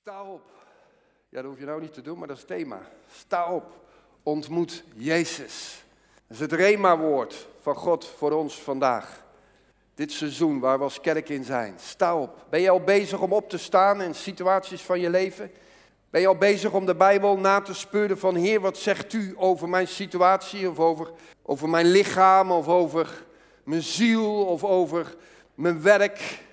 Sta op. Ja, dat hoef je nou niet te doen, maar dat is thema. Sta op. Ontmoet Jezus. Dat is het Rema-woord van God voor ons vandaag. Dit seizoen waar we als kerk in zijn. Sta op. Ben je al bezig om op te staan in situaties van je leven? Ben je al bezig om de Bijbel na te speuren van Heer, wat zegt u over mijn situatie of over, over mijn lichaam of over mijn ziel of over mijn werk?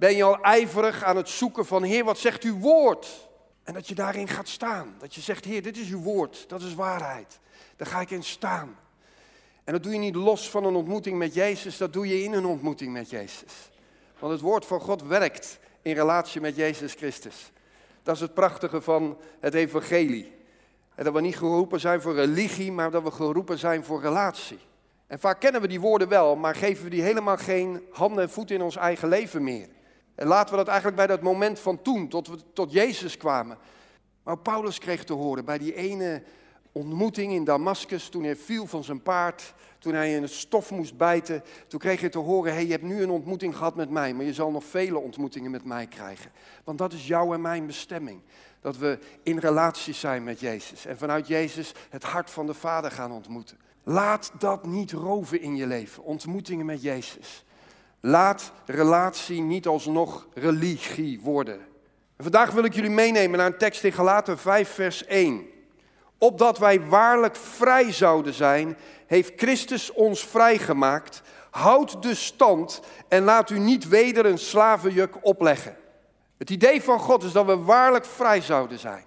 Ben je al ijverig aan het zoeken van Heer, wat zegt uw woord? En dat je daarin gaat staan. Dat je zegt, Heer, dit is uw woord, dat is waarheid. Daar ga ik in staan. En dat doe je niet los van een ontmoeting met Jezus, dat doe je in een ontmoeting met Jezus. Want het woord van God werkt in relatie met Jezus Christus. Dat is het prachtige van het evangelie. En dat we niet geroepen zijn voor religie, maar dat we geroepen zijn voor relatie. En vaak kennen we die woorden wel, maar geven we die helemaal geen handen en voeten in ons eigen leven meer. En laten we dat eigenlijk bij dat moment van toen, tot we tot Jezus kwamen. Maar Paulus kreeg te horen bij die ene ontmoeting in Damascus, toen hij viel van zijn paard, toen hij in het stof moest bijten, toen kreeg hij te horen, hey, je hebt nu een ontmoeting gehad met mij, maar je zal nog vele ontmoetingen met mij krijgen. Want dat is jouw en mijn bestemming. Dat we in relatie zijn met Jezus en vanuit Jezus het hart van de Vader gaan ontmoeten. Laat dat niet roven in je leven, ontmoetingen met Jezus. Laat relatie niet alsnog religie worden. En vandaag wil ik jullie meenemen naar een tekst in Galaten 5, vers 1. Opdat wij waarlijk vrij zouden zijn, heeft Christus ons vrijgemaakt. Houd dus stand en laat u niet weder een slavenjuk opleggen. Het idee van God is dat we waarlijk vrij zouden zijn.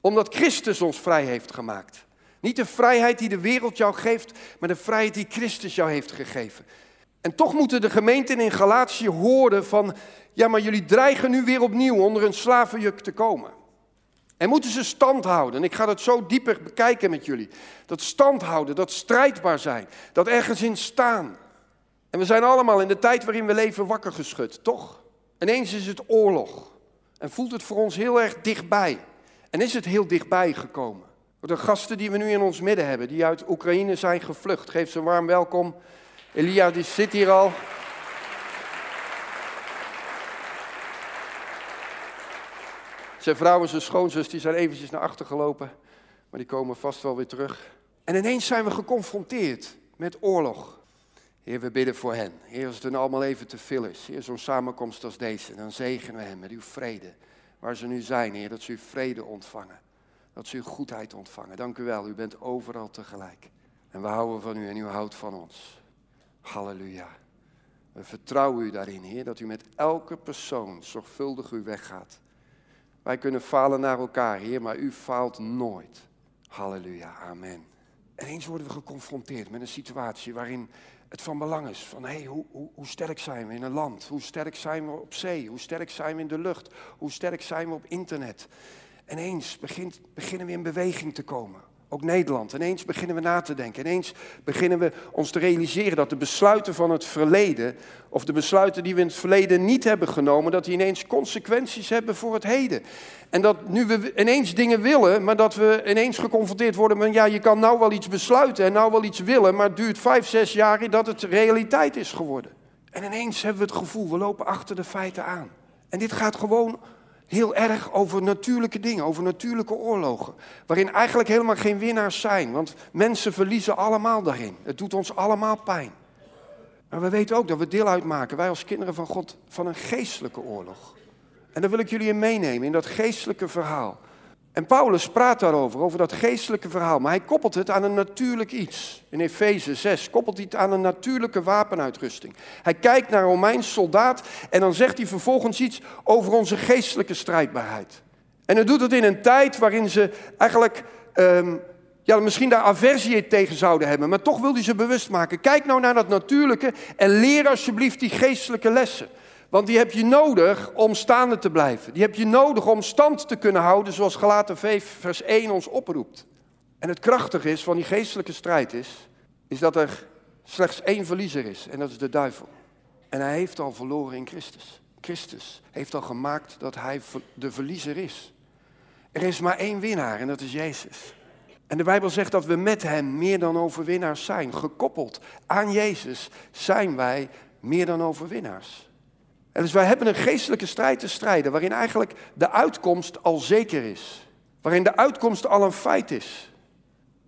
Omdat Christus ons vrij heeft gemaakt. Niet de vrijheid die de wereld jou geeft, maar de vrijheid die Christus jou heeft gegeven. En toch moeten de gemeenten in Galatië horen van, ja maar jullie dreigen nu weer opnieuw onder een slavenjuk te komen. En moeten ze stand houden. En ik ga dat zo dieper bekijken met jullie. Dat stand houden, dat strijdbaar zijn, dat ergens in staan. En we zijn allemaal in de tijd waarin we leven wakker geschud, toch? Ineens is het oorlog. En voelt het voor ons heel erg dichtbij. En is het heel dichtbij gekomen. De gasten die we nu in ons midden hebben, die uit Oekraïne zijn gevlucht, geef ze een warm welkom. Elia die zit hier al. Zijn vrouw en zijn schoonzus die zijn eventjes naar achter gelopen, maar die komen vast wel weer terug. En ineens zijn we geconfronteerd met oorlog. Heer, we bidden voor hen. Heer, als het hun allemaal even te veel is. Heer, zo'n samenkomst als deze, dan zegenen we hen met uw vrede. Waar ze nu zijn, Heer, dat ze uw vrede ontvangen. Dat ze uw goedheid ontvangen. Dank u wel, u bent overal tegelijk. En we houden van u en u houdt van ons. Halleluja. We vertrouwen u daarin, Heer, dat u met elke persoon zorgvuldig uw weg gaat. Wij kunnen falen naar elkaar, Heer, maar u faalt nooit. Halleluja, amen. En eens worden we geconfronteerd met een situatie waarin het van belang is van hé, hey, hoe, hoe, hoe sterk zijn we in een land? Hoe sterk zijn we op zee? Hoe sterk zijn we in de lucht? Hoe sterk zijn we op internet? En eens begint, beginnen we in beweging te komen. Ook Nederland. Ineens beginnen we na te denken. Ineens beginnen we ons te realiseren dat de besluiten van het verleden, of de besluiten die we in het verleden niet hebben genomen, dat die ineens consequenties hebben voor het heden. En dat nu we ineens dingen willen, maar dat we ineens geconfronteerd worden met, ja, je kan nou wel iets besluiten en nou wel iets willen, maar het duurt vijf, zes jaar dat het realiteit is geworden. En ineens hebben we het gevoel, we lopen achter de feiten aan. En dit gaat gewoon heel erg over natuurlijke dingen, over natuurlijke oorlogen. Waarin eigenlijk helemaal geen winnaars zijn, want mensen verliezen allemaal daarin. Het doet ons allemaal pijn. Maar we weten ook dat we deel uitmaken, wij als kinderen van God, van een geestelijke oorlog. En daar wil ik jullie in meenemen, in dat geestelijke verhaal. En Paulus praat daarover, over dat geestelijke verhaal, maar hij koppelt het aan een natuurlijk iets. In Efeze 6 koppelt hij het aan een natuurlijke wapenuitrusting. Hij kijkt naar een Romeins soldaat en dan zegt hij vervolgens iets over onze geestelijke strijdbaarheid. En hij doet het in een tijd waarin ze eigenlijk um, ja, misschien daar aversie tegen zouden hebben, maar toch wil hij ze bewust maken. Kijk nou naar dat natuurlijke en leer alsjeblieft die geestelijke lessen. Want die heb je nodig om staande te blijven. Die heb je nodig om stand te kunnen houden zoals Galaten 5 vers 1 ons oproept. En het krachtige is van die geestelijke strijd is, is dat er slechts één verliezer is en dat is de duivel. En hij heeft al verloren in Christus. Christus heeft al gemaakt dat hij de verliezer is. Er is maar één winnaar en dat is Jezus. En de Bijbel zegt dat we met hem meer dan overwinnaars zijn. Gekoppeld aan Jezus zijn wij meer dan overwinnaars. En dus wij hebben een geestelijke strijd te strijden waarin eigenlijk de uitkomst al zeker is. Waarin de uitkomst al een feit is.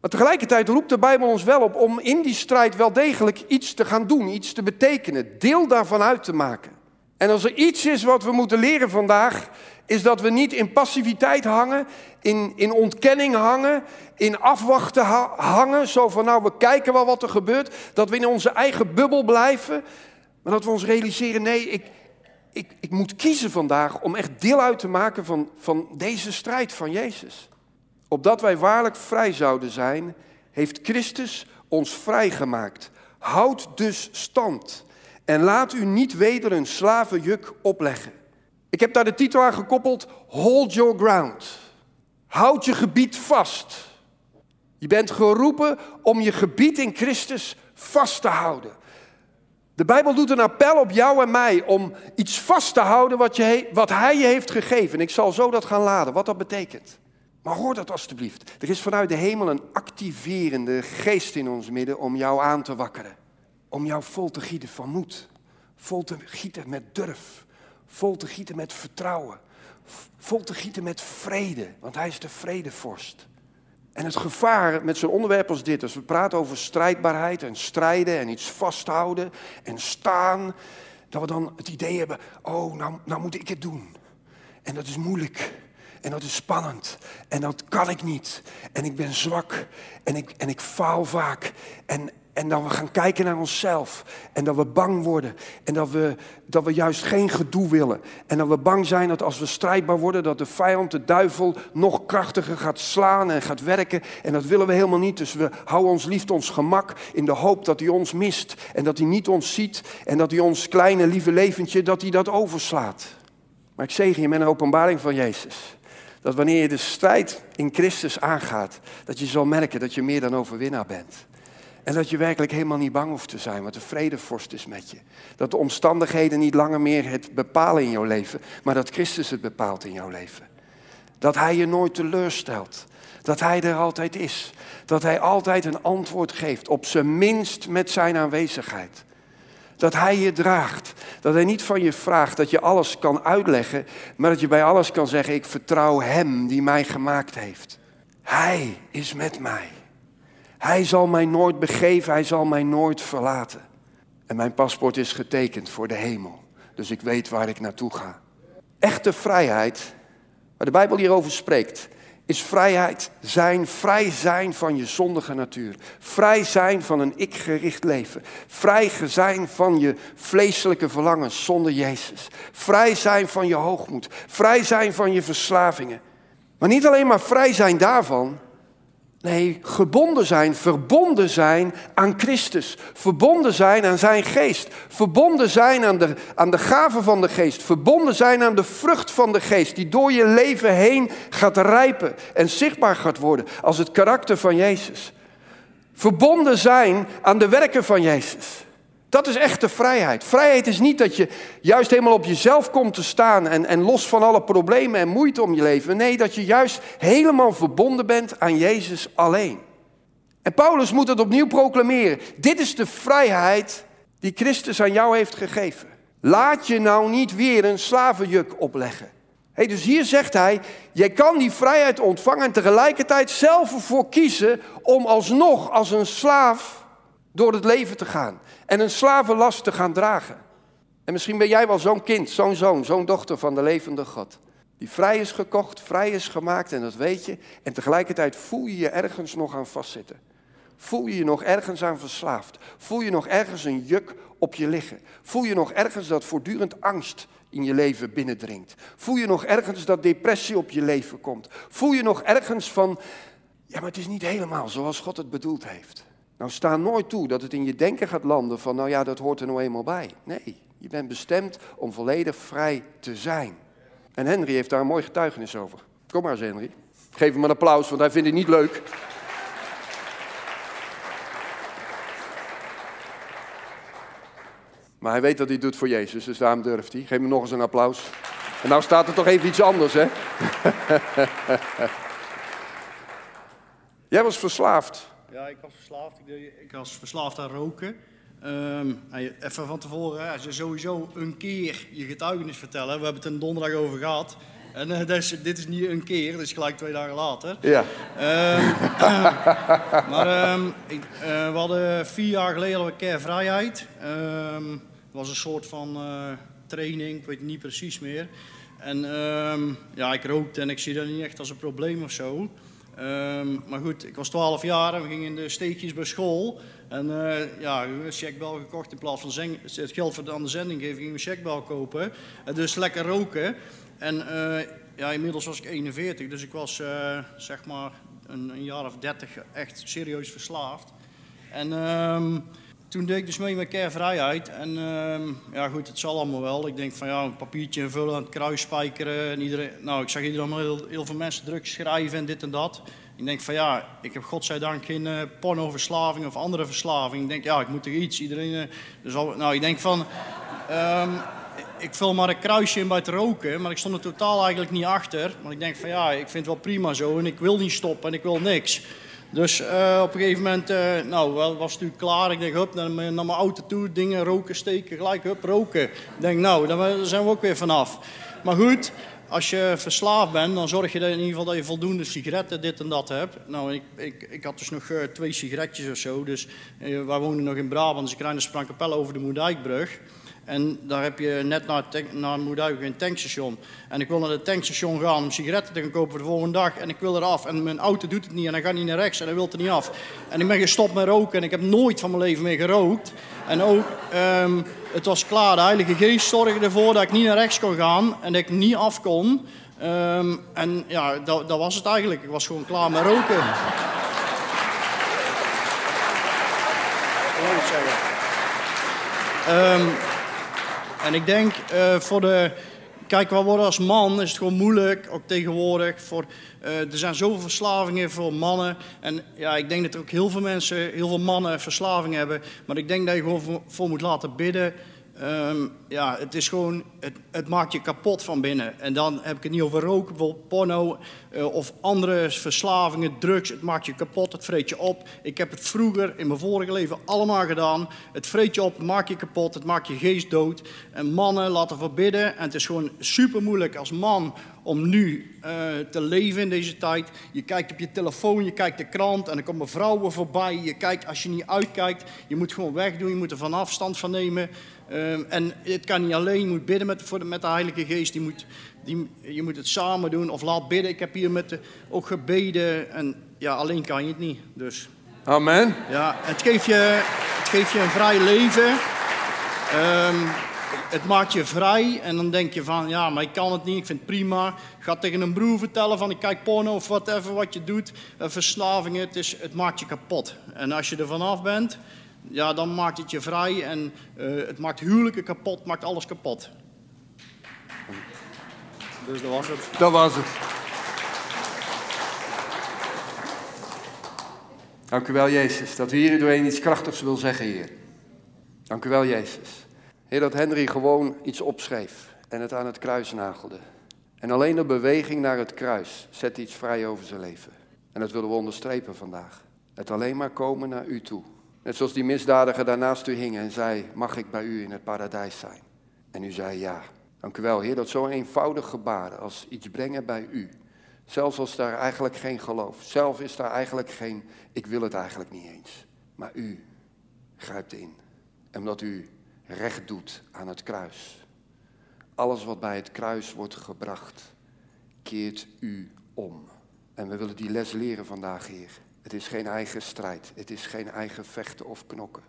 Maar tegelijkertijd roept de Bijbel ons wel op om in die strijd wel degelijk iets te gaan doen, iets te betekenen, deel daarvan uit te maken. En als er iets is wat we moeten leren vandaag, is dat we niet in passiviteit hangen, in, in ontkenning hangen, in afwachten hangen. Zo van nou, we kijken wel wat er gebeurt. Dat we in onze eigen bubbel blijven. Maar dat we ons realiseren, nee, ik, ik, ik moet kiezen vandaag om echt deel uit te maken van, van deze strijd van Jezus. Opdat wij waarlijk vrij zouden zijn, heeft Christus ons vrijgemaakt. Houd dus stand en laat u niet weder een slavenjuk opleggen. Ik heb daar de titel aan gekoppeld: Hold your ground. Houd je gebied vast. Je bent geroepen om je gebied in Christus vast te houden. De Bijbel doet een appel op jou en mij om iets vast te houden wat, je, wat Hij je heeft gegeven. Ik zal zo dat gaan laden, wat dat betekent. Maar hoor dat alstublieft. Er is vanuit de hemel een activerende geest in ons midden om jou aan te wakkeren. Om jou vol te gieten van moed. Vol te gieten met durf. Vol te gieten met vertrouwen. Vol te gieten met vrede, want hij is de vredevorst. En het gevaar met zo'n onderwerp als dit, als we praten over strijdbaarheid en strijden en iets vasthouden en staan, dat we dan het idee hebben, oh, nou, nou moet ik het doen. En dat is moeilijk. En dat is spannend. En dat kan ik niet. En ik ben zwak. En ik, en ik faal vaak. En, en dat we gaan kijken naar onszelf. En dat we bang worden. En dat we, dat we juist geen gedoe willen. En dat we bang zijn dat als we strijdbaar worden, dat de vijand, de duivel, nog krachtiger gaat slaan en gaat werken. En dat willen we helemaal niet. Dus we houden ons liefst ons gemak in de hoop dat hij ons mist. En dat hij niet ons ziet. En dat hij ons kleine lieve leventje, dat hij dat overslaat. Maar ik zeg je met een openbaring van Jezus. Dat wanneer je de strijd in Christus aangaat, dat je zal merken dat je meer dan overwinnaar bent. En dat je werkelijk helemaal niet bang hoeft te zijn, want de vredevorst is met je. Dat de omstandigheden niet langer meer het bepalen in jouw leven, maar dat Christus het bepaalt in jouw leven. Dat Hij je nooit teleurstelt. Dat Hij er altijd is. Dat Hij altijd een antwoord geeft, op zijn minst met Zijn aanwezigheid. Dat Hij je draagt. Dat Hij niet van je vraagt dat je alles kan uitleggen, maar dat je bij alles kan zeggen, ik vertrouw Hem die mij gemaakt heeft. Hij is met mij. Hij zal mij nooit begeven, hij zal mij nooit verlaten. En mijn paspoort is getekend voor de hemel. Dus ik weet waar ik naartoe ga. Echte vrijheid, waar de Bijbel hierover spreekt, is vrijheid zijn, vrij zijn van je zondige natuur. Vrij zijn van een ik-gericht leven. Vrij zijn van je vleeselijke verlangens zonder Jezus. Vrij zijn van je hoogmoed. Vrij zijn van je verslavingen. Maar niet alleen maar vrij zijn daarvan, Nee, gebonden zijn, verbonden zijn aan Christus. Verbonden zijn aan zijn geest. Verbonden zijn aan de, aan de gaven van de geest. Verbonden zijn aan de vrucht van de geest. Die door je leven heen gaat rijpen en zichtbaar gaat worden als het karakter van Jezus. Verbonden zijn aan de werken van Jezus. Dat is echte vrijheid. Vrijheid is niet dat je juist helemaal op jezelf komt te staan en, en los van alle problemen en moeite om je leven. Nee, dat je juist helemaal verbonden bent aan Jezus alleen. En Paulus moet het opnieuw proclameren. Dit is de vrijheid die Christus aan jou heeft gegeven. Laat je nou niet weer een slavenjuk opleggen. Hey, dus hier zegt hij, jij kan die vrijheid ontvangen en tegelijkertijd zelf ervoor kiezen om alsnog als een slaaf door het leven te gaan en een slavenlast te gaan dragen. En misschien ben jij wel zo'n kind, zo'n zoon, zo'n dochter van de levende God. Die vrij is gekocht, vrij is gemaakt en dat weet je. En tegelijkertijd voel je je ergens nog aan vastzitten. Voel je je nog ergens aan verslaafd? Voel je nog ergens een juk op je liggen? Voel je nog ergens dat voortdurend angst in je leven binnendringt? Voel je nog ergens dat depressie op je leven komt? Voel je nog ergens van, ja maar het is niet helemaal zoals God het bedoeld heeft. Nou, sta nooit toe dat het in je denken gaat landen van, nou ja, dat hoort er nou eenmaal bij. Nee, je bent bestemd om volledig vrij te zijn. En Henry heeft daar een mooi getuigenis over. Kom maar eens, Henry. Geef hem een applaus, want hij vindt het niet leuk. Maar hij weet dat hij doet voor Jezus, dus daarom durft hij. Geef hem nog eens een applaus. En nou staat er toch even iets anders, hè? Jij was verslaafd. Ja, ik was verslaafd. Ik, ik was verslaafd aan roken. Ehm, even van tevoren, als je sowieso een keer je getuigenis vertellen. We hebben het een donderdag over gehad. En uh, dus, dit is niet een keer, dus gelijk twee dagen later. Ja. Um, maar um, ik, uh, we hadden vier jaar geleden hadden we Vrijheid. Um, het was een soort van uh, training, ik weet niet precies meer. En ja, ik rookte en ik zie dat niet echt als een probleem of zo. Maar goed, ik was 12 jaar en we gingen in de steekjes bij school. En uh, ja, een checkbel gekocht in plaats van het geld voor de, aan de zending geven, gingen we een checkbel kopen. En dus lekker roken. En uh, ja, inmiddels was ik 41, dus ik was uh, zeg maar een, jaar of 30 echt serieus verslaafd. En um, toen deed ik dus mee met Care Vrijheid. En um, ja, goed, het zal allemaal wel. Ik denk van ja, een papiertje invullen, het kruis spijkeren. En iedereen, nou, ik zag iedereen heel, heel veel mensen druk schrijven en dit en dat. Ik denk van ja, ik heb godzijdank geen uh, pornoverslaving of andere verslaving. Ik denk ja, ik moet er iets. Iedereen, dus al, nou, ik denk van, um, ik vul maar een kruisje in bij het roken, maar ik stond er totaal eigenlijk niet achter. Want ik denk van ja, ik vind het wel prima zo en ik wil niet stoppen en ik wil niks. Dus uh, op een gegeven moment, uh, nou, was het natuurlijk klaar. Ik denk, hup, naar mijn, naar mijn auto toe, dingen roken, steken, gelijk, hup, roken. Ik denk, nou, daar zijn we ook weer vanaf. Maar goed, als je verslaafd bent, dan zorg je in ieder geval dat je voldoende sigaretten, dit en dat hebt. Nou, ik, ik, ik had dus nog uh, twee sigaretjes of zo. Dus wij woonden nog in Brabant, dus ik rijd naar over de Moerdijkbrug. En daar heb je net naar, naar een tankstation. En ik wil naar het tankstation gaan om sigaretten te gaan kopen voor de volgende dag. En ik wil eraf. En mijn auto doet het niet. En hij gaat niet naar rechts. En hij wil er niet af. En ik ben gestopt met roken. En ik heb nooit van mijn leven meer gerookt. En ook, um, het was klaar. De Heilige Geest zorgde ervoor dat ik niet naar rechts kon gaan. En dat ik niet af kon. Um, en ja, dat, dat was het eigenlijk. Ik was gewoon klaar met roken. En ik denk uh, voor de. Kijk, wat worden als man is het gewoon moeilijk, ook tegenwoordig. Voor, uh, er zijn zoveel verslavingen voor mannen. En ja, ik denk dat er ook heel veel mensen, heel veel mannen verslaving hebben. Maar ik denk dat je gewoon voor moet laten bidden. Um, ja, het is gewoon, het, het, maakt je kapot van binnen. En dan heb ik het niet over roken, bijvoorbeeld porno uh, of andere verslavingen, drugs. Het maakt je kapot, het vreet je op. Ik heb het vroeger in mijn vorige leven allemaal gedaan. Het vreet je op, het maakt je kapot, het maakt je geest dood. En mannen laten verbidden. En het is gewoon super moeilijk als man om nu uh, te leven in deze tijd. Je kijkt op je telefoon, je kijkt de krant en er komen vrouwen voorbij. Je kijkt, als je niet uitkijkt, je moet gewoon wegdoen, je moet er van afstand van nemen. Um, en het kan niet alleen, je moet bidden met, voor de, met de Heilige Geest. Die moet, die, je moet het samen doen of laat bidden. Ik heb hier met de, ook gebeden en ja, alleen kan je het niet. Dus. Amen. Ja, het geeft je, het geeft je een vrij leven. Um, het maakt je vrij en dan denk je van, ja, maar ik kan het niet, ik vind het prima. Ga tegen een broer vertellen van, ik kijk porno of whatever wat je doet. Uh, verslavingen, het, is, het maakt je kapot. En als je er vanaf bent, ja, dan maakt het je vrij en uh, het maakt huwelijken kapot, maakt alles kapot. Dus dat was het. Dat was het. Dank u wel, Jezus, dat u hier doorheen iets krachtigs wil zeggen, Heer. Dank u wel, Jezus. Heer, dat Henry gewoon iets opschreef en het aan het kruis nagelde. En alleen de beweging naar het kruis zet iets vrij over zijn leven. En dat willen we onderstrepen vandaag. Het alleen maar komen naar u toe. Net zoals die misdadiger daarnaast u hing en zei, mag ik bij u in het paradijs zijn? En u zei ja. Dank u wel, Heer, dat zo'n eenvoudig gebaar als iets brengen bij u. Zelfs als daar eigenlijk geen geloof, zelf is daar eigenlijk geen, ik wil het eigenlijk niet eens. Maar u grijpt in. Omdat u recht doet aan het kruis. Alles wat bij het kruis wordt gebracht, keert u om. En we willen die les leren vandaag, Heer. Het is geen eigen strijd. Het is geen eigen vechten of knokken.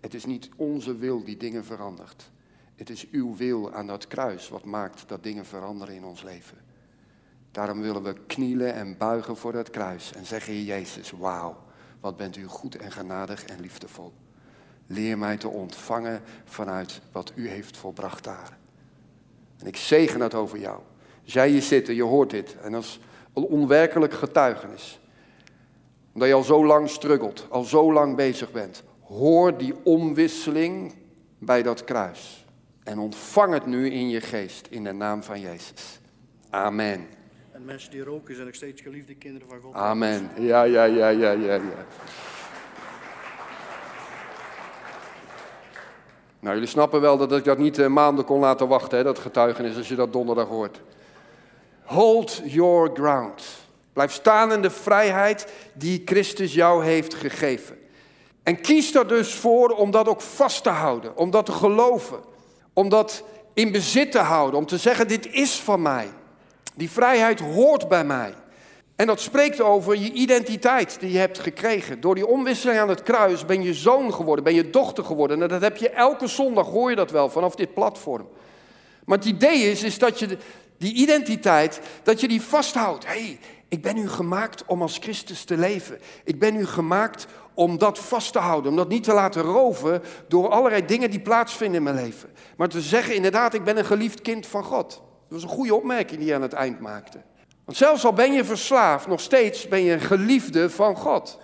Het is niet onze wil die dingen verandert. Het is uw wil aan dat kruis wat maakt dat dingen veranderen in ons leven. Daarom willen we knielen en buigen voor dat kruis en zeggen, Heer Jezus, wauw, wat bent u goed en genadig en liefdevol. Leer mij te ontvangen vanuit wat u heeft volbracht daar. En ik zegen dat over jou. Als jij hier zit en je hoort dit en is een onwerkelijk getuigenis omdat je al zo lang struggelt, al zo lang bezig bent. Hoor die omwisseling bij dat kruis. En ontvang het nu in je geest, in de naam van Jezus. Amen. En mensen die roken zijn nog steeds geliefde kinderen van God. Amen. Ja, ja, ja, ja, ja, ja. Nou, jullie snappen wel dat ik dat niet eh, maanden kon laten wachten, hè, dat getuigenis, als je dat donderdag hoort. Hold your ground. Blijf staan in de vrijheid die Christus jou heeft gegeven. En kies er dus voor om dat ook vast te houden, om dat te geloven, om dat in bezit te houden, om te zeggen: dit is van mij. Die vrijheid hoort bij mij. En dat spreekt over je identiteit die je hebt gekregen. Door die omwisseling aan het kruis ben je zoon geworden, ben je dochter geworden. En dat heb je elke zondag, hoor je dat wel, vanaf dit platform. Maar het idee is, is dat je die identiteit, dat je die vasthoudt. Hey, ik ben u gemaakt om als Christus te leven. Ik ben u gemaakt om dat vast te houden, om dat niet te laten roven door allerlei dingen die plaatsvinden in mijn leven. Maar te zeggen, inderdaad, ik ben een geliefd kind van God. Dat was een goede opmerking die je aan het eind maakte. Want zelfs al ben je verslaafd, nog steeds ben je een geliefde van God.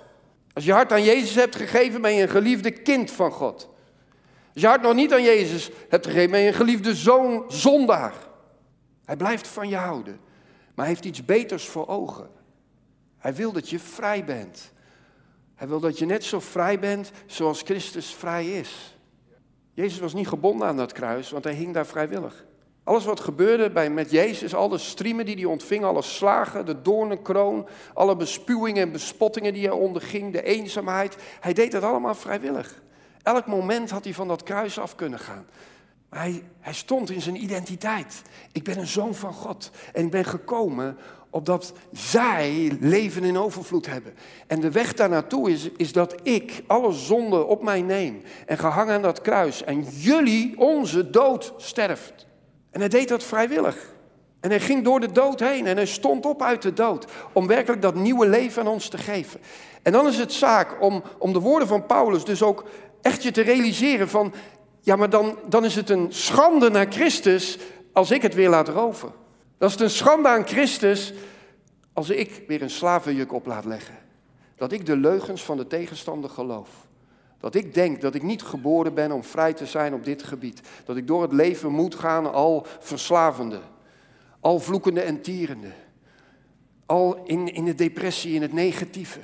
Als je hart aan Jezus hebt gegeven, ben je een geliefde kind van God. Als je hart nog niet aan Jezus hebt gegeven, ben je een geliefde zoon zondaar. Hij blijft van je houden, maar hij heeft iets beters voor ogen. Hij wil dat je vrij bent. Hij wil dat je net zo vrij bent zoals Christus vrij is. Jezus was niet gebonden aan dat kruis, want hij hing daar vrijwillig. Alles wat gebeurde bij, met Jezus, alle striemen die hij ontving, alle slagen, de doornenkroon, alle bespuwingen en bespottingen die hij onderging, de eenzaamheid, hij deed dat allemaal vrijwillig. Elk moment had hij van dat kruis af kunnen gaan. Maar hij, hij stond in zijn identiteit. Ik ben een zoon van God en ik ben gekomen opdat zij leven in overvloed hebben. En de weg daar naartoe is, is dat ik alle zonde op mij neem en gehangen aan dat kruis en jullie onze dood sterft. En hij deed dat vrijwillig. En hij ging door de dood heen en hij stond op uit de dood om werkelijk dat nieuwe leven aan ons te geven. En dan is het zaak om, om de woorden van Paulus dus ook echt je te realiseren van, ja maar dan, dan is het een schande naar Christus als ik het weer laat roven. Dat is een schande aan Christus als ik weer een slavenjuk op laat leggen. Dat ik de leugens van de tegenstander geloof. Dat ik denk dat ik niet geboren ben om vrij te zijn op dit gebied. Dat ik door het leven moet gaan al verslavende, al vloekende en tierende. Al in, in de depressie, in het negatieve.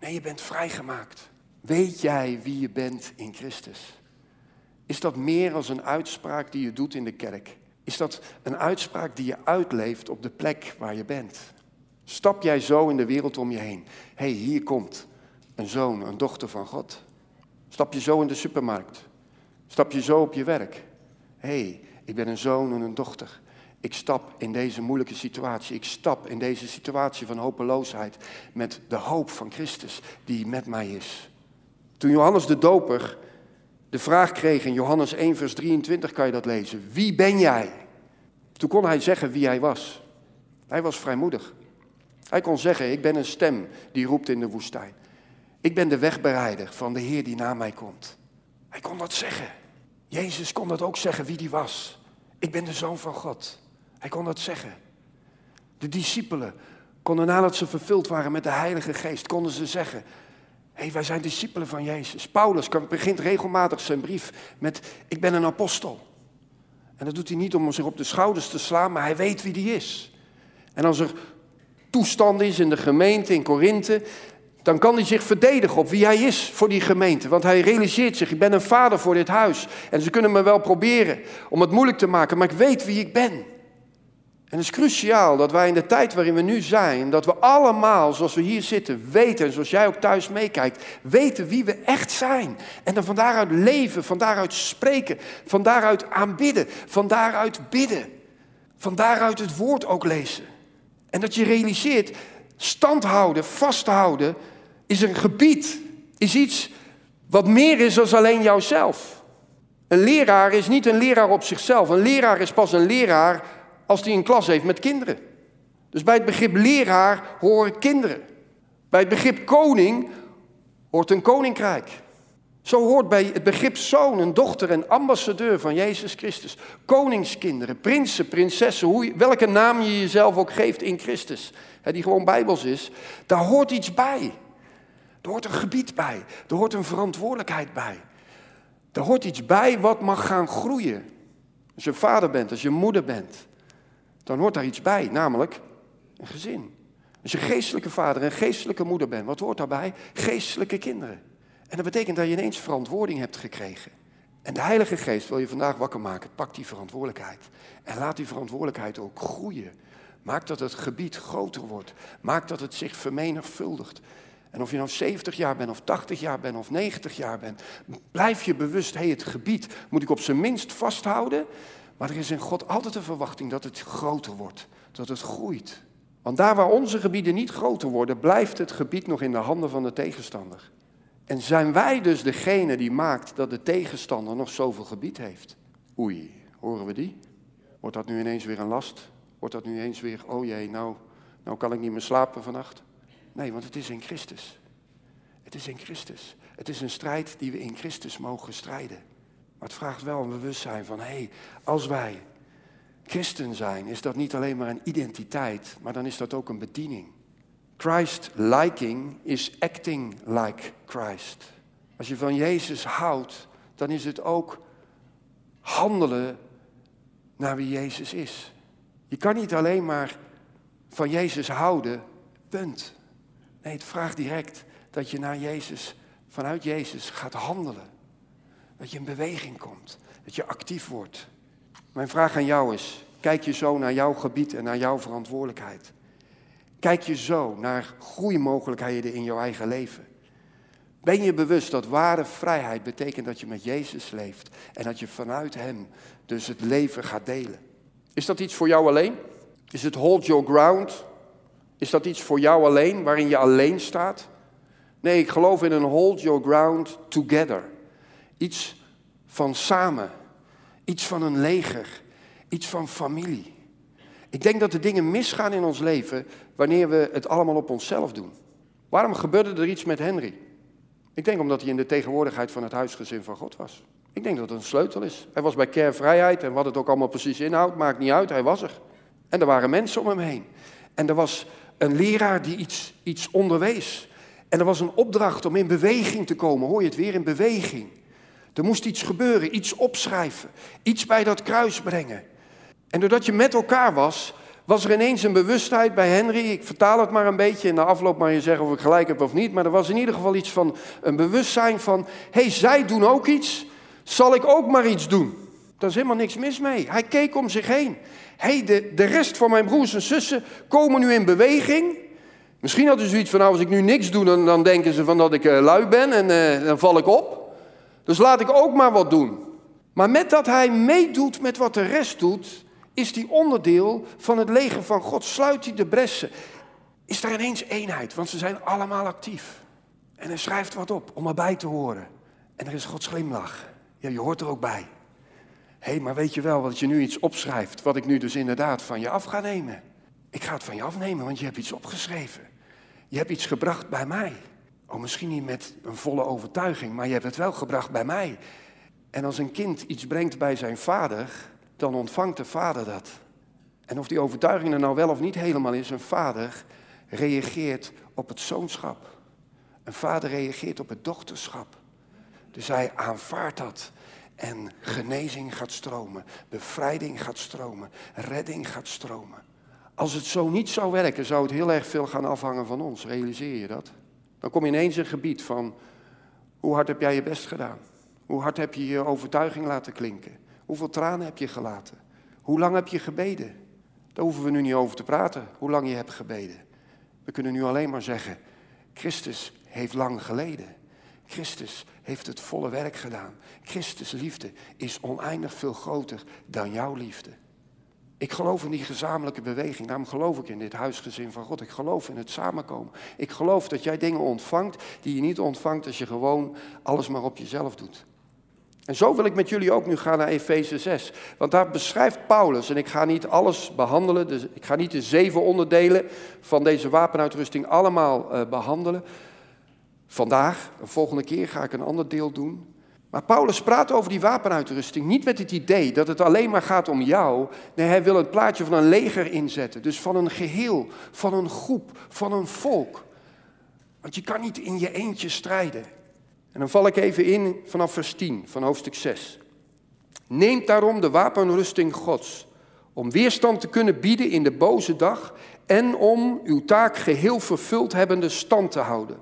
Nee, je bent vrijgemaakt. Weet jij wie je bent in Christus? Is dat meer als een uitspraak die je doet in de kerk? Is dat een uitspraak die je uitleeft op de plek waar je bent? Stap jij zo in de wereld om je heen? Hé, hey, hier komt een zoon, een dochter van God. Stap je zo in de supermarkt? Stap je zo op je werk? Hé, hey, ik ben een zoon en een dochter. Ik stap in deze moeilijke situatie. Ik stap in deze situatie van hopeloosheid met de hoop van Christus die met mij is. Toen Johannes de Doper de vraag kreeg in Johannes 1, vers 23, kan je dat lezen. Wie ben jij? Toen kon hij zeggen wie hij was. Hij was vrijmoedig. Hij kon zeggen, ik ben een stem die roept in de woestijn. Ik ben de wegbereider van de Heer die na mij komt. Hij kon dat zeggen. Jezus kon dat ook zeggen wie die was. Ik ben de zoon van God. Hij kon dat zeggen. De discipelen konden nadat ze vervuld waren met de Heilige Geest, konden ze zeggen, hey, wij zijn discipelen van Jezus. Paulus begint regelmatig zijn brief met, ik ben een apostel. En dat doet hij niet om zich op de schouders te slaan, maar hij weet wie die is. En als er toestand is in de gemeente in Korinthe, dan kan hij zich verdedigen op wie hij is voor die gemeente. Want hij realiseert zich, ik ben een vader voor dit huis. En ze kunnen me wel proberen om het moeilijk te maken, maar ik weet wie ik ben. En het is cruciaal dat wij in de tijd waarin we nu zijn, dat we allemaal, zoals we hier zitten, weten, en zoals jij ook thuis meekijkt, weten wie we echt zijn. En dan van daaruit leven, van daaruit spreken, van daaruit aanbidden, van daaruit bidden, van daaruit het woord ook lezen. En dat je realiseert, stand houden, vasthouden, is een gebied, is iets wat meer is dan alleen jouzelf. Een leraar is niet een leraar op zichzelf. Een leraar is pas een leraar als hij een klas heeft met kinderen. Dus bij het begrip leraar horen kinderen. Bij het begrip koning hoort een koninkrijk. Zo hoort bij het begrip zoon een dochter en ambassadeur van Jezus Christus. Koningskinderen, prinsen, prinsessen, welke naam je jezelf ook geeft in Christus. Hè, die gewoon bijbels is. Daar hoort iets bij. Er hoort een gebied bij. Er hoort een verantwoordelijkheid bij. Er hoort iets bij wat mag gaan groeien. Als je vader bent, als je moeder bent dan hoort daar iets bij, namelijk een gezin. Als je geestelijke vader en geestelijke moeder bent, wat hoort daarbij? Geestelijke kinderen. En dat betekent dat je ineens verantwoording hebt gekregen. En de Heilige Geest wil je vandaag wakker maken. Pak die verantwoordelijkheid. En laat die verantwoordelijkheid ook groeien. Maak dat het gebied groter wordt. Maak dat het zich vermenigvuldigt. En of je nou 70 jaar bent, of 80 jaar bent, of 90 jaar bent, blijf je bewust, hé, hey, het gebied moet ik op zijn minst vasthouden. Maar er is in God altijd een verwachting dat het groter wordt, dat het groeit. Want daar waar onze gebieden niet groter worden, blijft het gebied nog in de handen van de tegenstander. En zijn wij dus degene die maakt dat de tegenstander nog zoveel gebied heeft? Oei, horen we die? Wordt dat nu ineens weer een last? Wordt dat nu ineens weer, oh jee, nou, nou kan ik niet meer slapen vannacht? Nee, want het is in Christus. Het is in Christus. Het is een strijd die we in Christus mogen strijden. Maar het vraagt wel een bewustzijn van, hé, hey, als wij christen zijn, is dat niet alleen maar een identiteit, maar dan is dat ook een bediening. Christ-liking is acting like Christ. Als je van Jezus houdt, dan is het ook handelen naar wie Jezus is. Je kan niet alleen maar van Jezus houden, punt. Nee, het vraagt direct dat je naar Jezus, vanuit Jezus gaat handelen. Dat je in beweging komt, dat je actief wordt. Mijn vraag aan jou is, kijk je zo naar jouw gebied en naar jouw verantwoordelijkheid? Kijk je zo naar groeimogelijkheden in jouw eigen leven? Ben je bewust dat ware vrijheid betekent dat je met Jezus leeft en dat je vanuit Hem dus het leven gaat delen? Is dat iets voor jou alleen? Is het hold your ground? Is dat iets voor jou alleen, waarin je alleen staat? Nee, ik geloof in een hold your ground together. Iets van samen. Iets van een leger. Iets van familie. Ik denk dat de dingen misgaan in ons leven wanneer we het allemaal op onszelf doen. Waarom gebeurde er iets met Henry? Ik denk omdat hij in de tegenwoordigheid van het huisgezin van God was. Ik denk dat het een sleutel is. Hij was bij Kervrijheid en wat het ook allemaal precies inhoudt, maakt niet uit, hij was er. En er waren mensen om hem heen. En er was een leraar die iets, iets onderwees. En er was een opdracht om in beweging te komen. Hoor je het weer? In beweging. Er moest iets gebeuren, iets opschrijven, iets bij dat kruis brengen. En doordat je met elkaar was, was er ineens een bewustheid bij Henry. Ik vertaal het maar een beetje en na afloop maar je zeggen of ik gelijk heb of niet. Maar er was in ieder geval iets van een bewustzijn van: hé, hey, zij doen ook iets, zal ik ook maar iets doen? Daar is helemaal niks mis mee. Hij keek om zich heen. hey, de, de rest van mijn broers en zussen komen nu in beweging. Misschien hadden ze zoiets van, nou als ik nu niks doe, dan, dan denken ze van dat ik uh, lui ben en uh, dan val ik op. Dus laat ik ook maar wat doen. Maar met dat hij meedoet met wat de rest doet, is die onderdeel van het leger van God. Sluit hij de bressen. Is er ineens eenheid, want ze zijn allemaal actief. En hij schrijft wat op om erbij te horen. En er is Gods glimlach. Ja, je hoort er ook bij. Hé, hey, maar weet je wel dat je nu iets opschrijft, wat ik nu dus inderdaad van je af ga nemen? Ik ga het van je afnemen, want je hebt iets opgeschreven. Je hebt iets gebracht bij mij. Oh, misschien niet met een volle overtuiging, maar je hebt het wel gebracht bij mij. En als een kind iets brengt bij zijn vader, dan ontvangt de vader dat. En of die overtuiging er nou wel of niet helemaal is, een vader reageert op het zoonschap. Een vader reageert op het dochterschap. Dus hij aanvaardt dat. En genezing gaat stromen, bevrijding gaat stromen, redding gaat stromen. Als het zo niet zou werken, zou het heel erg veel gaan afhangen van ons. Realiseer je dat? Dan kom je ineens in een gebied van, hoe hard heb jij je best gedaan? Hoe hard heb je je overtuiging laten klinken? Hoeveel tranen heb je gelaten? Hoe lang heb je gebeden? Daar hoeven we nu niet over te praten, hoe lang je hebt gebeden. We kunnen nu alleen maar zeggen, Christus heeft lang geleden. Christus heeft het volle werk gedaan. Christus liefde is oneindig veel groter dan jouw liefde. Ik geloof in die gezamenlijke beweging. Daarom geloof ik in dit huisgezin van God. Ik geloof in het samenkomen. Ik geloof dat jij dingen ontvangt die je niet ontvangt als je gewoon alles maar op jezelf doet. En zo wil ik met jullie ook nu gaan naar Efeze 6. Want daar beschrijft Paulus, en ik ga niet alles behandelen, dus ik ga niet de zeven onderdelen van deze wapenuitrusting allemaal uh, behandelen. Vandaag, de volgende keer ga ik een ander deel doen. Maar Paulus praat over die wapenuitrusting niet met het idee dat het alleen maar gaat om jou. Nee, hij wil het plaatje van een leger inzetten. Dus van een geheel, van een groep, van een volk. Want je kan niet in je eentje strijden. En dan val ik even in vanaf vers 10 van hoofdstuk 6. Neemt daarom de wapenrusting Gods, om weerstand te kunnen bieden in de boze dag en om uw taak geheel vervuld hebbende stand te houden.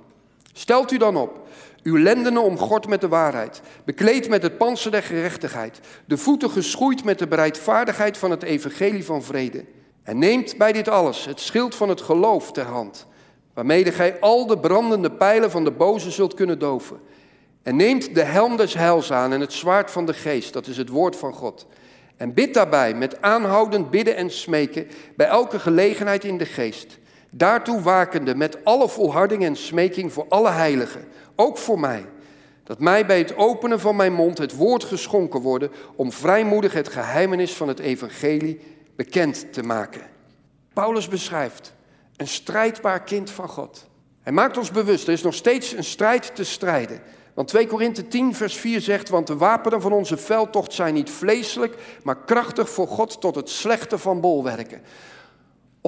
Stelt u dan op, uw lendenen omgord met de waarheid, bekleed met het panzer der gerechtigheid, de voeten geschoeid met de bereidvaardigheid van het evangelie van vrede. En neemt bij dit alles het schild van het geloof ter hand, waarmee gij al de brandende pijlen van de boze zult kunnen doven. En neemt de helm des heils aan en het zwaard van de geest, dat is het woord van God. En bid daarbij met aanhoudend bidden en smeken bij elke gelegenheid in de geest. Daartoe wakende met alle volharding en smeking voor alle heiligen, ook voor mij. Dat mij bij het openen van mijn mond het woord geschonken worden om vrijmoedig het geheimenis van het evangelie bekend te maken. Paulus beschrijft een strijdbaar kind van God. Hij maakt ons bewust, er is nog steeds een strijd te strijden. Want 2 Korinthe 10, vers 4 zegt, want de wapenen van onze veldtocht zijn niet vleeselijk, maar krachtig voor God tot het slechte van bolwerken.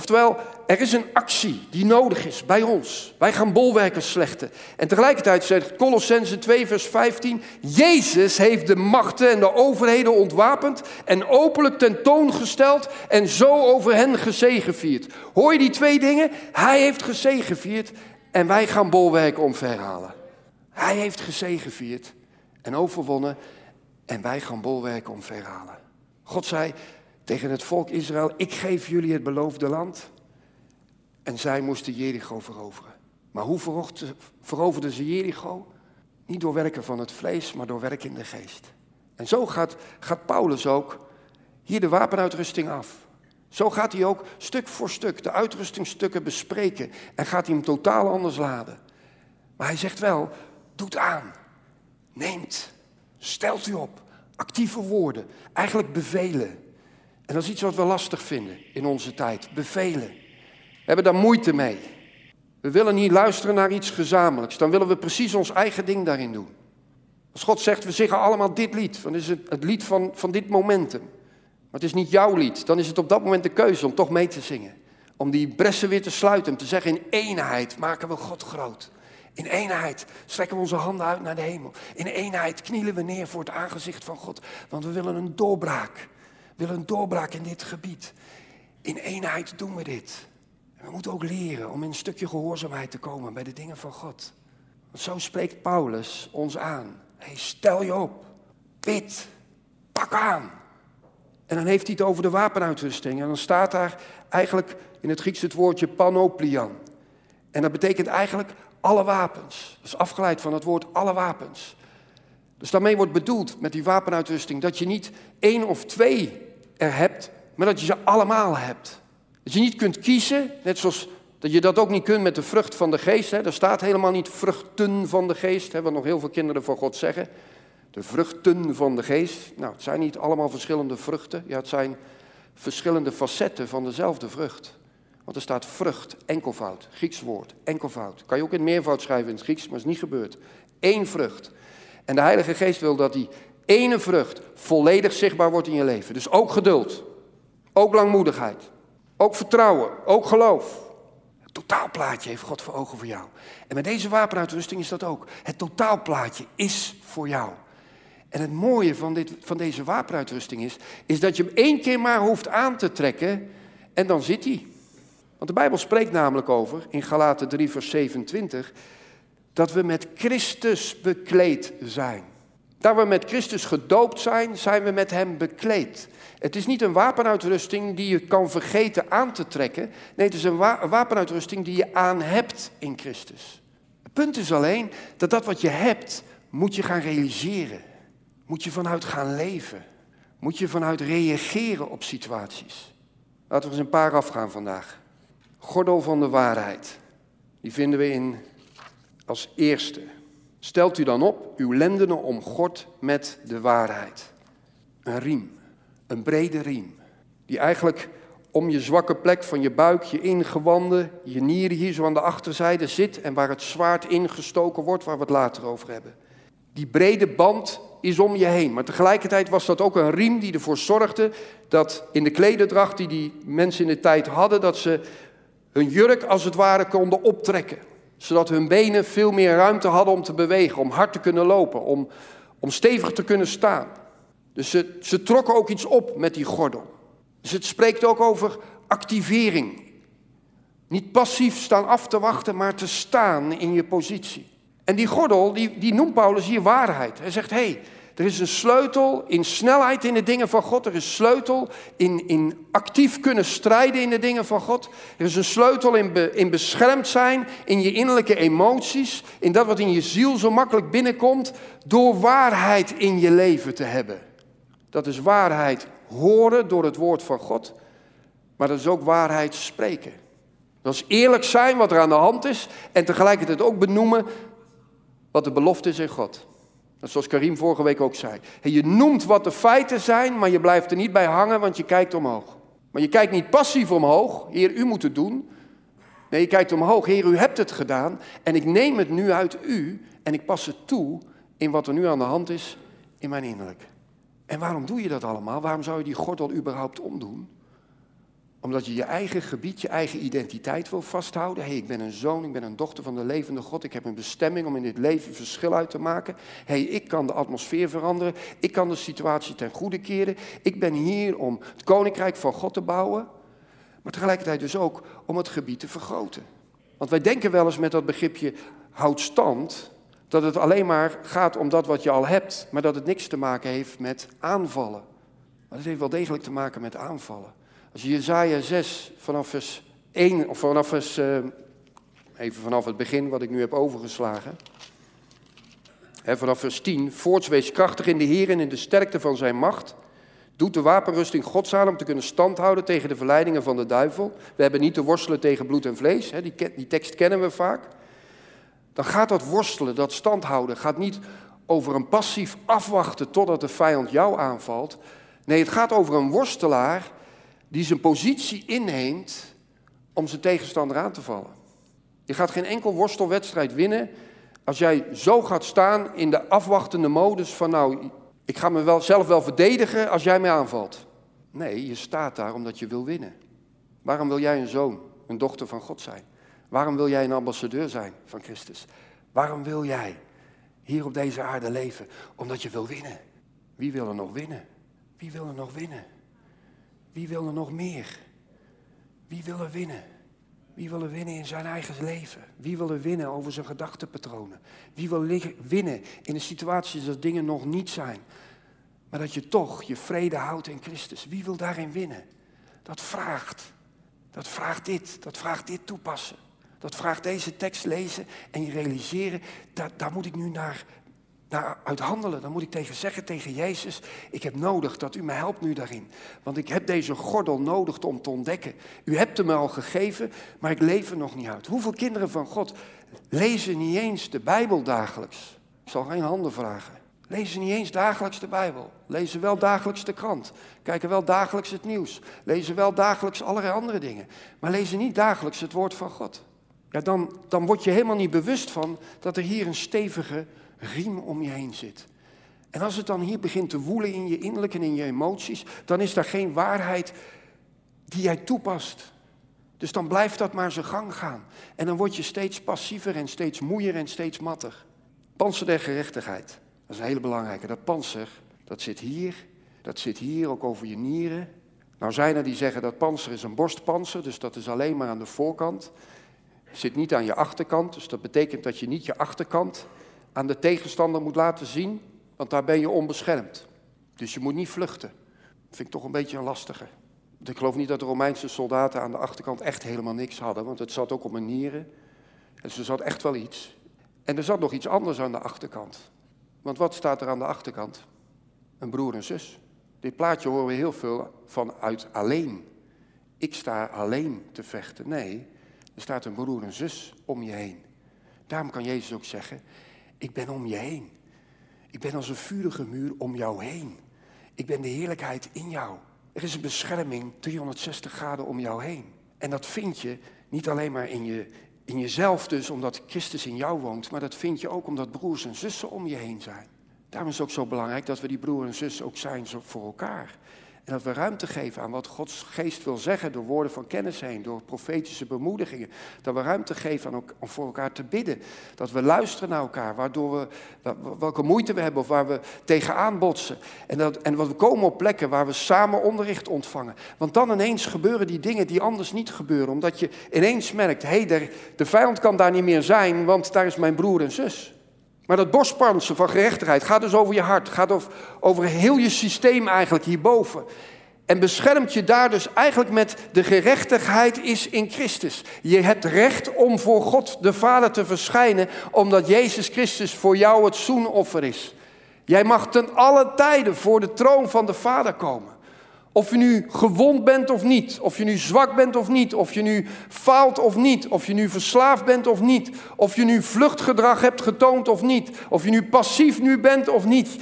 Oftewel, er is een actie die nodig is bij ons. Wij gaan bolwerken slechten. En tegelijkertijd zegt Colossense 2, vers 15: Jezus heeft de machten en de overheden ontwapend en openlijk tentoongesteld en zo over hen gezegevierd. Hoor je die twee dingen? Hij heeft gezegevierd en wij gaan bolwerken omverhalen. Hij heeft gezegevierd en overwonnen en wij gaan bolwerken omverhalen. God zei tegen het volk Israël, ik geef jullie het beloofde land. En zij moesten Jericho veroveren. Maar hoe veroverden ze Jericho? Niet door werken van het vlees, maar door werken in de geest. En zo gaat, gaat Paulus ook hier de wapenuitrusting af. Zo gaat hij ook stuk voor stuk de uitrustingstukken bespreken en gaat hij hem totaal anders laden. Maar hij zegt wel, doet aan, neemt, stelt u op, actieve woorden, eigenlijk bevelen. En dat is iets wat we lastig vinden in onze tijd, bevelen. We hebben daar moeite mee. We willen niet luisteren naar iets gezamenlijks, dan willen we precies ons eigen ding daarin doen. Als God zegt, we zingen allemaal dit lied, dan is het het lied van, van dit momentum. Maar het is niet jouw lied, dan is het op dat moment de keuze om toch mee te zingen. Om die bressen weer te sluiten, om te zeggen in eenheid maken we God groot. In eenheid strekken we onze handen uit naar de hemel. In eenheid knielen we neer voor het aangezicht van God. Want we willen een doorbraak. Willen een doorbraak in dit gebied. In eenheid doen we dit. En we moeten ook leren om in een stukje gehoorzaamheid te komen bij de dingen van God. Want zo spreekt Paulus ons aan. Hey, stel je op. Bid. Pak aan. En dan heeft hij het over de wapenuitrusting. En dan staat daar eigenlijk in het Grieks het woordje panoplian. En dat betekent eigenlijk alle wapens. Dat is afgeleid van het woord alle wapens. Dus daarmee wordt bedoeld met die wapenuitrusting dat je niet één of twee er hebt, maar dat je ze allemaal hebt. Dat je niet kunt kiezen, net zoals dat je dat ook niet kunt met de vrucht van de geest. Hè. Er staat helemaal niet vruchten van de geest, hè, wat nog heel veel kinderen van God zeggen. De vruchten van de geest. Nou, het zijn niet allemaal verschillende vruchten. Ja, het zijn verschillende facetten van dezelfde vrucht. Want er staat vrucht, enkelvoud, Grieks woord, enkelvoud. Kan je ook in meervoud schrijven in het Grieks, maar is niet gebeurd. Eén vrucht. En de Heilige Geest wil dat die ene vrucht volledig zichtbaar wordt in je leven. Dus ook geduld, ook langmoedigheid, ook vertrouwen, ook geloof. Het totaalplaatje heeft God voor ogen voor jou. En met deze wapenuitrusting is dat ook. Het totaalplaatje is voor jou. En het mooie van, dit, van deze wapenuitrusting is, is dat je hem één keer maar hoeft aan te trekken en dan zit hij. Want de Bijbel spreekt namelijk over, in Galaten 3, vers 27, dat we met Christus bekleed zijn. Daar we met Christus gedoopt zijn, zijn we met Hem bekleed. Het is niet een wapenuitrusting die je kan vergeten aan te trekken. Nee, het is een wapenuitrusting die je aan hebt in Christus. Het punt is alleen dat dat wat je hebt, moet je gaan realiseren. Moet je vanuit gaan leven. Moet je vanuit reageren op situaties. Laten we eens een paar afgaan vandaag gordel van de waarheid. Die vinden we in als eerste. Stelt u dan op uw lendenen om God met de waarheid. Een riem, een brede riem, die eigenlijk om je zwakke plek van je buik, je ingewanden, je nieren hier zo aan de achterzijde zit en waar het zwaard ingestoken wordt, waar we het later over hebben. Die brede band is om je heen, maar tegelijkertijd was dat ook een riem die ervoor zorgde dat in de klederdracht die die mensen in de tijd hadden, dat ze hun jurk als het ware konden optrekken. Zodat hun benen veel meer ruimte hadden om te bewegen, om hard te kunnen lopen, om, om stevig te kunnen staan. Dus ze, ze trokken ook iets op met die gordel. Dus het spreekt ook over activering. Niet passief staan af te wachten, maar te staan in je positie. En die gordel, die, die noemt Paulus hier waarheid. Hij zegt, hé, hey, er is een sleutel in snelheid in de dingen van God. Er is een sleutel in, in actief kunnen strijden in de dingen van God. Er is een sleutel in, in beschermd zijn, in je innerlijke emoties. In dat wat in je ziel zo makkelijk binnenkomt. Door waarheid in je leven te hebben. Dat is waarheid horen door het woord van God. Maar dat is ook waarheid spreken. Dat is eerlijk zijn wat er aan de hand is. En tegelijkertijd ook benoemen wat de belofte is in God. Zoals Karim vorige week ook zei. Je noemt wat de feiten zijn, maar je blijft er niet bij hangen, want je kijkt omhoog. Maar je kijkt niet passief omhoog. Heer, u moet het doen. Nee, je kijkt omhoog. Heer, u hebt het gedaan. En ik neem het nu uit u en ik pas het toe in wat er nu aan de hand is in mijn innerlijk. En waarom doe je dat allemaal? Waarom zou je die gordel überhaupt omdoen? Omdat je je eigen gebied, je eigen identiteit wil vasthouden. Hey, ik ben een zoon, ik ben een dochter van de levende God. Ik heb een bestemming om in dit leven verschil uit te maken. Hey, ik kan de atmosfeer veranderen. Ik kan de situatie ten goede keren. Ik ben hier om het koninkrijk van God te bouwen. Maar tegelijkertijd dus ook om het gebied te vergroten. Want wij denken wel eens met dat begripje houd stand. Dat het alleen maar gaat om dat wat je al hebt. Maar dat het niks te maken heeft met aanvallen. Maar het heeft wel degelijk te maken met aanvallen. Als je Jezaja 6 vanaf vers 1, of vanaf vers, uh, even vanaf het begin wat ik nu heb overgeslagen. Hè, vanaf vers 10. Voorts wees krachtig in de Heer en in de sterkte van zijn macht. Doet de wapenrusting Gods aan om te kunnen standhouden tegen de verleidingen van de duivel. We hebben niet te worstelen tegen bloed en vlees. Hè, die, die tekst kennen we vaak. Dan gaat dat worstelen, dat standhouden, gaat niet over een passief afwachten totdat de vijand jou aanvalt. Nee, het gaat over een worstelaar die zijn positie inneemt om zijn tegenstander aan te vallen. Je gaat geen enkel worstelwedstrijd winnen als jij zo gaat staan in de afwachtende modus van nou, ik ga me wel, zelf wel verdedigen als jij mij aanvalt. Nee, je staat daar omdat je wil winnen. Waarom wil jij een zoon, een dochter van God zijn? Waarom wil jij een ambassadeur zijn van Christus? Waarom wil jij hier op deze aarde leven? Omdat je wil winnen. Wie wil er nog winnen? Wie wil er nog winnen? Wie wil er nog meer? Wie wil er winnen? Wie wil er winnen in zijn eigen leven? Wie wil er winnen over zijn gedachtenpatronen? Wie wil winnen in de situatie dat dingen nog niet zijn, maar dat je toch je vrede houdt in Christus? Wie wil daarin winnen? Dat vraagt. Dat vraagt dit. Dat vraagt dit toepassen. Dat vraagt deze tekst lezen en je realiseren, dat, daar moet ik nu naar, naar uithandelen. Dan moet ik tegen zeggen tegen Jezus, ik heb nodig dat u me helpt nu daarin. Want ik heb deze gordel nodig om te ontdekken. U hebt hem al gegeven, maar ik leef er nog niet uit. Hoeveel kinderen van God lezen niet eens de Bijbel dagelijks? Ik zal geen handen vragen. Lezen niet eens dagelijks de Bijbel. Lezen wel dagelijks de krant. Kijken wel dagelijks het nieuws. Lezen wel dagelijks allerlei andere dingen. Maar lezen niet dagelijks het woord van God. Ja, dan, dan word je helemaal niet bewust van dat er hier een stevige riem om je heen zit. En als het dan hier begint te woelen in je innerlijk en in je emoties, dan is daar geen waarheid die jij toepast. Dus dan blijft dat maar zijn gang gaan. En dan word je steeds passiever en steeds moeier en steeds matter. Panzer der gerechtigheid, dat is een hele belangrijke. Dat panzer, dat zit hier, dat zit hier ook over je nieren. Nou zijn er die zeggen dat panzer is een borstpanzer, dus dat is alleen maar aan de voorkant. Zit niet aan je achterkant, dus dat betekent dat je niet je achterkant aan de tegenstander moet laten zien, want daar ben je onbeschermd. Dus je moet niet vluchten. Dat vind ik toch een beetje een lastige. ik geloof niet dat de Romeinse soldaten aan de achterkant echt helemaal niks hadden, want het zat ook op hun nieren. Dus er zat echt wel iets. En er zat nog iets anders aan de achterkant. Want wat staat er aan de achterkant? Een broer en zus. Dit plaatje horen we heel veel vanuit alleen. Ik sta alleen te vechten. Nee, er staat een broer en zus om je heen. Daarom kan Jezus ook zeggen, ik ben om je heen. Ik ben als een vurige muur om jou heen. Ik ben de heerlijkheid in jou. Er is een bescherming 360 graden om jou heen. En dat vind je niet alleen maar in, je, in jezelf dus, omdat Christus in jou woont, maar dat vind je ook omdat broers en zussen om je heen zijn. Daarom is het ook zo belangrijk dat we die broer en zus ook zijn voor elkaar. En dat we ruimte geven aan wat Gods geest wil zeggen door woorden van kennis heen, door profetische bemoedigingen. Dat we ruimte geven aan om voor elkaar te bidden. Dat we luisteren naar elkaar, waardoor we, welke moeite we hebben of waar we tegenaan botsen. En, dat, en we komen op plekken waar we samen onderricht ontvangen. Want dan ineens gebeuren die dingen die anders niet gebeuren. Omdat je ineens merkt, hé, hey, de, de vijand kan daar niet meer zijn, want daar is mijn broer en zus. Maar dat borstpansen van gerechtigheid gaat dus over je hart, gaat over, over heel je systeem eigenlijk hierboven. En beschermt je daar dus eigenlijk met de gerechtigheid is in Christus. Je hebt recht om voor God de Vader te verschijnen, omdat Jezus Christus voor jou het zoenoffer is. Jij mag ten alle tijden voor de troon van de Vader komen. Of je nu gewond bent of niet, of je nu zwak bent of niet, of je nu faalt of niet, of je nu verslaafd bent of niet, of je nu vluchtgedrag hebt getoond of niet, of je nu passief nu bent of niet.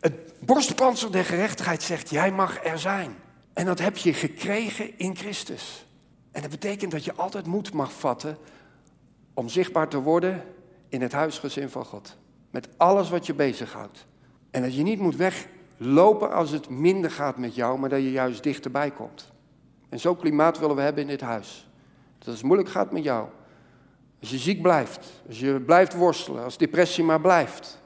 Het borstpanzer der gerechtigheid zegt, jij mag er zijn. En dat heb je gekregen in Christus. En dat betekent dat je altijd moed mag vatten om zichtbaar te worden in het huisgezin van God. Met alles wat je bezighoudt. En dat je niet moet weglopen als het minder gaat met jou, maar dat je juist dichterbij komt. En zo'n klimaat willen we hebben in dit huis. Dat als het moeilijk gaat met jou, als je ziek blijft, als je blijft worstelen, als depressie maar blijft.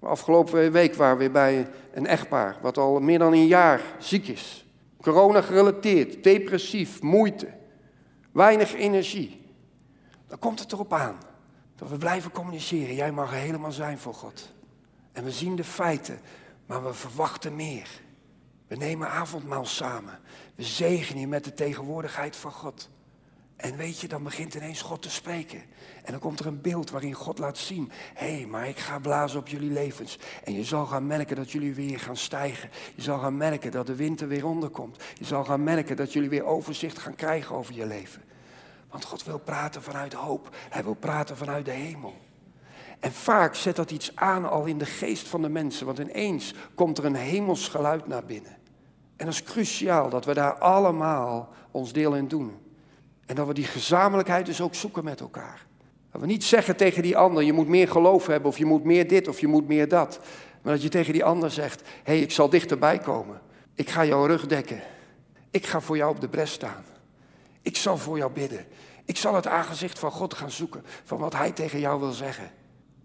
Afgelopen week waren we bij een echtpaar wat al meer dan een jaar ziek is. Corona gerelateerd, depressief, moeite, weinig energie. Dan komt het erop aan dat we blijven communiceren. Jij mag helemaal zijn voor God. En we zien de feiten, maar we verwachten meer. We nemen avondmaal samen. We zegenen je met de tegenwoordigheid van God. En weet je, dan begint ineens God te spreken. En dan komt er een beeld waarin God laat zien: hé, hey, maar ik ga blazen op jullie levens. En je zal gaan merken dat jullie weer gaan stijgen. Je zal gaan merken dat de winter weer onderkomt. Je zal gaan merken dat jullie weer overzicht gaan krijgen over je leven. Want God wil praten vanuit hoop. Hij wil praten vanuit de hemel. En vaak zet dat iets aan al in de geest van de mensen. Want ineens komt er een hemels geluid naar binnen. En dat is cruciaal dat we daar allemaal ons deel in doen. En dat we die gezamenlijkheid dus ook zoeken met elkaar. Dat we niet zeggen tegen die ander, je moet meer geloof hebben, of je moet meer dit, of je moet meer dat. Maar dat je tegen die ander zegt, hé, hey, ik zal dichterbij komen. Ik ga jouw rug dekken. Ik ga voor jou op de bres staan. Ik zal voor jou bidden. Ik zal het aangezicht van God gaan zoeken, van wat Hij tegen jou wil zeggen.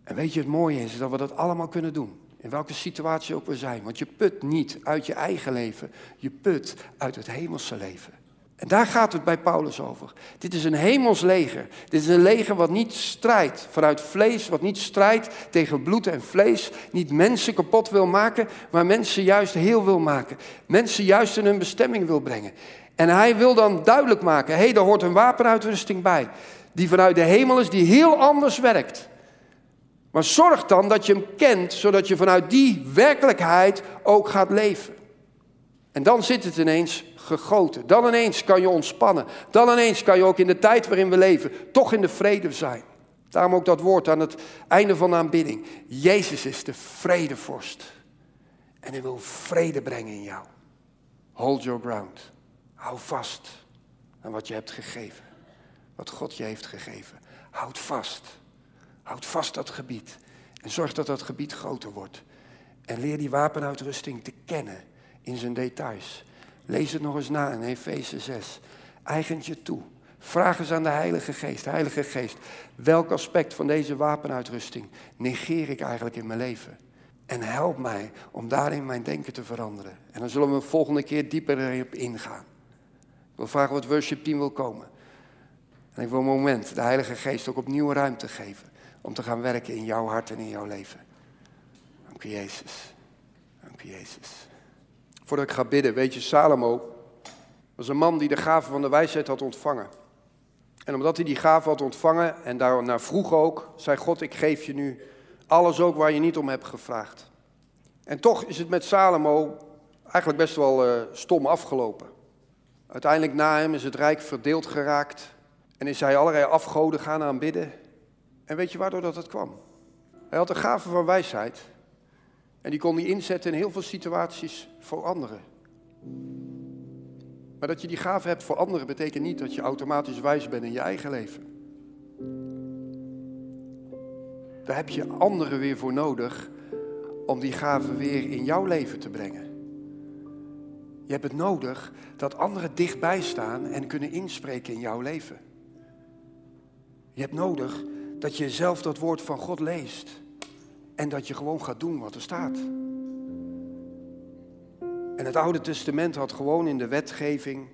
En weet je, het mooie is dat we dat allemaal kunnen doen. In welke situatie ook we zijn. Want je put niet uit je eigen leven, je put uit het hemelse leven. En daar gaat het bij Paulus over. Dit is een hemels leger. Dit is een leger wat niet strijdt vanuit vlees, wat niet strijdt tegen bloed en vlees, niet mensen kapot wil maken, maar mensen juist heel wil maken. Mensen juist in hun bestemming wil brengen. En hij wil dan duidelijk maken, hé, hey, daar hoort een wapenuitrusting bij, die vanuit de hemel is, die heel anders werkt. Maar zorg dan dat je hem kent, zodat je vanuit die werkelijkheid ook gaat leven. En dan zit het ineens gegoten. Dan ineens kan je ontspannen. Dan ineens kan je ook in de tijd waarin we leven toch in de vrede zijn. Daarom ook dat woord aan het einde van de aanbidding. Jezus is de vredevorst. En hij wil vrede brengen in jou. Hold your ground. Hou vast aan wat je hebt gegeven. Wat God je heeft gegeven. Houd vast. Houd vast dat gebied. En zorg dat dat gebied groter wordt. En leer die wapenuitrusting te kennen in zijn details. Lees het nog eens na in Efeze 6. Eigent je toe. Vraag eens aan de Heilige Geest. Heilige Geest, welk aspect van deze wapenuitrusting negeer ik eigenlijk in mijn leven? En help mij om daarin mijn denken te veranderen. En dan zullen we een volgende keer dieper erop ingaan. Ik wil vragen wat worship team wil komen. En ik wil een moment de Heilige Geest ook opnieuw ruimte geven. Om te gaan werken in jouw hart en in jouw leven. Dank je Jezus. Dank je Jezus. Voordat ik ga bidden, weet je, Salomo was een man die de gave van de wijsheid had ontvangen. En omdat hij die gave had ontvangen en daar naar vroeg ook, zei God, ik geef je nu alles ook waar je niet om hebt gevraagd. En toch is het met Salomo eigenlijk best wel uh, stom afgelopen. Uiteindelijk na hem is het rijk verdeeld geraakt en is hij allerlei afgoden gaan aanbidden. En weet je waardoor dat kwam? Hij had de gave van wijsheid, en die kon hij inzetten in heel veel situaties voor anderen. Maar dat je die gave hebt voor anderen betekent niet dat je automatisch wijs bent in je eigen leven. Daar heb je anderen weer voor nodig om die gave weer in jouw leven te brengen. Je hebt het nodig dat anderen dichtbij staan en kunnen inspreken in jouw leven. Je hebt nodig dat je zelf dat woord van God leest. En dat je gewoon gaat doen wat er staat. En het Oude Testament had gewoon in de wetgeving,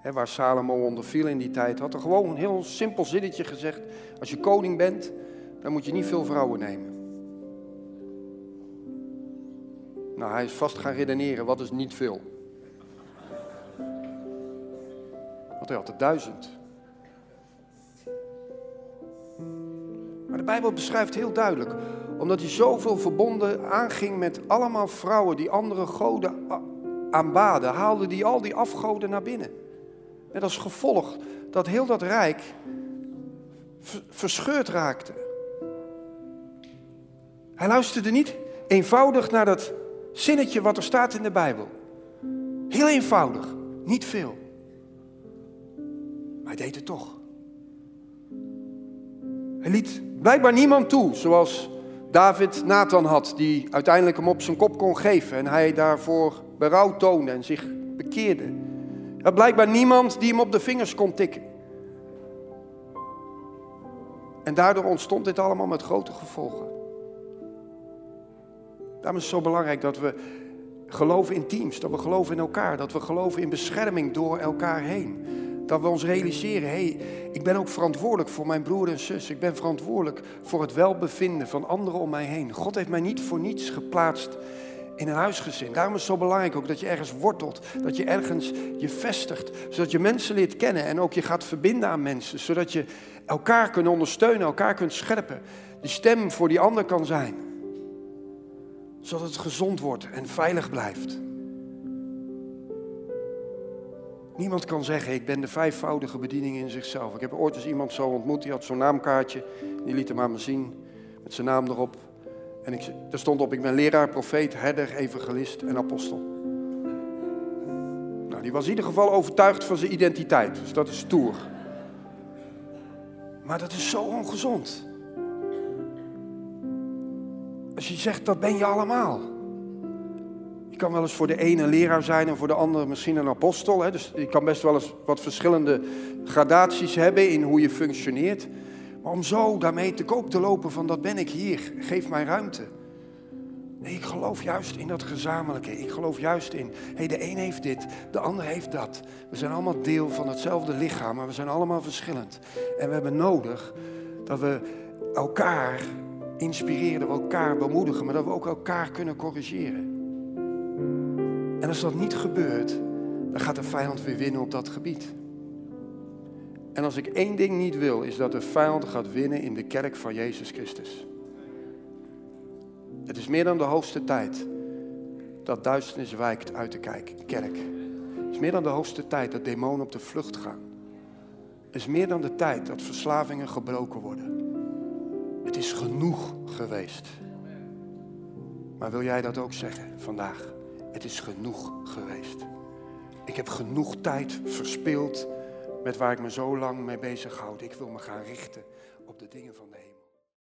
hè, waar Salomo onder viel in die tijd, had er gewoon een heel simpel zinnetje gezegd. Als je koning bent, dan moet je niet veel vrouwen nemen. Nou, hij is vast gaan redeneren, wat is niet veel? Want hij had er duizend. Maar de Bijbel beschrijft heel duidelijk, omdat hij zoveel verbonden aanging met allemaal vrouwen die andere goden aanbaden, haalde hij al die afgoden naar binnen. Met als gevolg dat heel dat rijk verscheurd raakte. Hij luisterde niet eenvoudig naar dat zinnetje wat er staat in de Bijbel. Heel eenvoudig, niet veel. Maar hij deed het toch. Hij liet blijkbaar niemand toe, zoals David Nathan had, die uiteindelijk hem op zijn kop kon geven en hij daarvoor berouw toonde en zich bekeerde. Er blijkbaar niemand die hem op de vingers kon tikken. En daardoor ontstond dit allemaal met grote gevolgen. Daarom is het zo belangrijk dat we geloven in teams, dat we geloven in elkaar, dat we geloven in bescherming door elkaar heen. Dat we ons realiseren, hé, hey, ik ben ook verantwoordelijk voor mijn broer en zus. Ik ben verantwoordelijk voor het welbevinden van anderen om mij heen. God heeft mij niet voor niets geplaatst in een huisgezin. Daarom is het zo belangrijk ook dat je ergens wortelt, dat je ergens je vestigt, zodat je mensen leert kennen en ook je gaat verbinden aan mensen, zodat je elkaar kunt ondersteunen, elkaar kunt scherpen, die stem voor die ander kan zijn, zodat het gezond wordt en veilig blijft. Niemand kan zeggen, ik ben de vijfvoudige bediening in zichzelf. Ik heb ooit eens iemand zo ontmoet, die had zo'n naamkaartje. Die liet hem aan me zien, met zijn naam erop. En ik, er stond op, ik ben leraar, profeet, herder, evangelist en apostel. Nou, die was in ieder geval overtuigd van zijn identiteit. Dus dat is stoer. Maar dat is zo ongezond. Als je zegt, dat ben je allemaal. Kan wel eens voor de ene een leraar zijn en voor de andere misschien een apostel. Hè? Dus je kan best wel eens wat verschillende gradaties hebben in hoe je functioneert. Maar om zo daarmee te koop te lopen van dat ben ik hier, geef mij ruimte. Nee, ik geloof juist in dat gezamenlijke. Ik geloof juist in, hé, de een heeft dit, de ander heeft dat. We zijn allemaal deel van hetzelfde lichaam, maar we zijn allemaal verschillend. En we hebben nodig dat we elkaar inspireren, dat we elkaar bemoedigen, maar dat we ook elkaar kunnen corrigeren. En als dat niet gebeurt, dan gaat de vijand weer winnen op dat gebied. En als ik één ding niet wil, is dat de vijand gaat winnen in de kerk van Jezus Christus. Het is meer dan de hoogste tijd dat duisternis wijkt uit de kerk. Het is meer dan de hoogste tijd dat demonen op de vlucht gaan. Het is meer dan de tijd dat verslavingen gebroken worden. Het is genoeg geweest. Maar wil jij dat ook zeggen vandaag? Het is genoeg geweest. Ik heb genoeg tijd verspild met waar ik me zo lang mee bezig houd. Ik wil me gaan richten op de dingen van.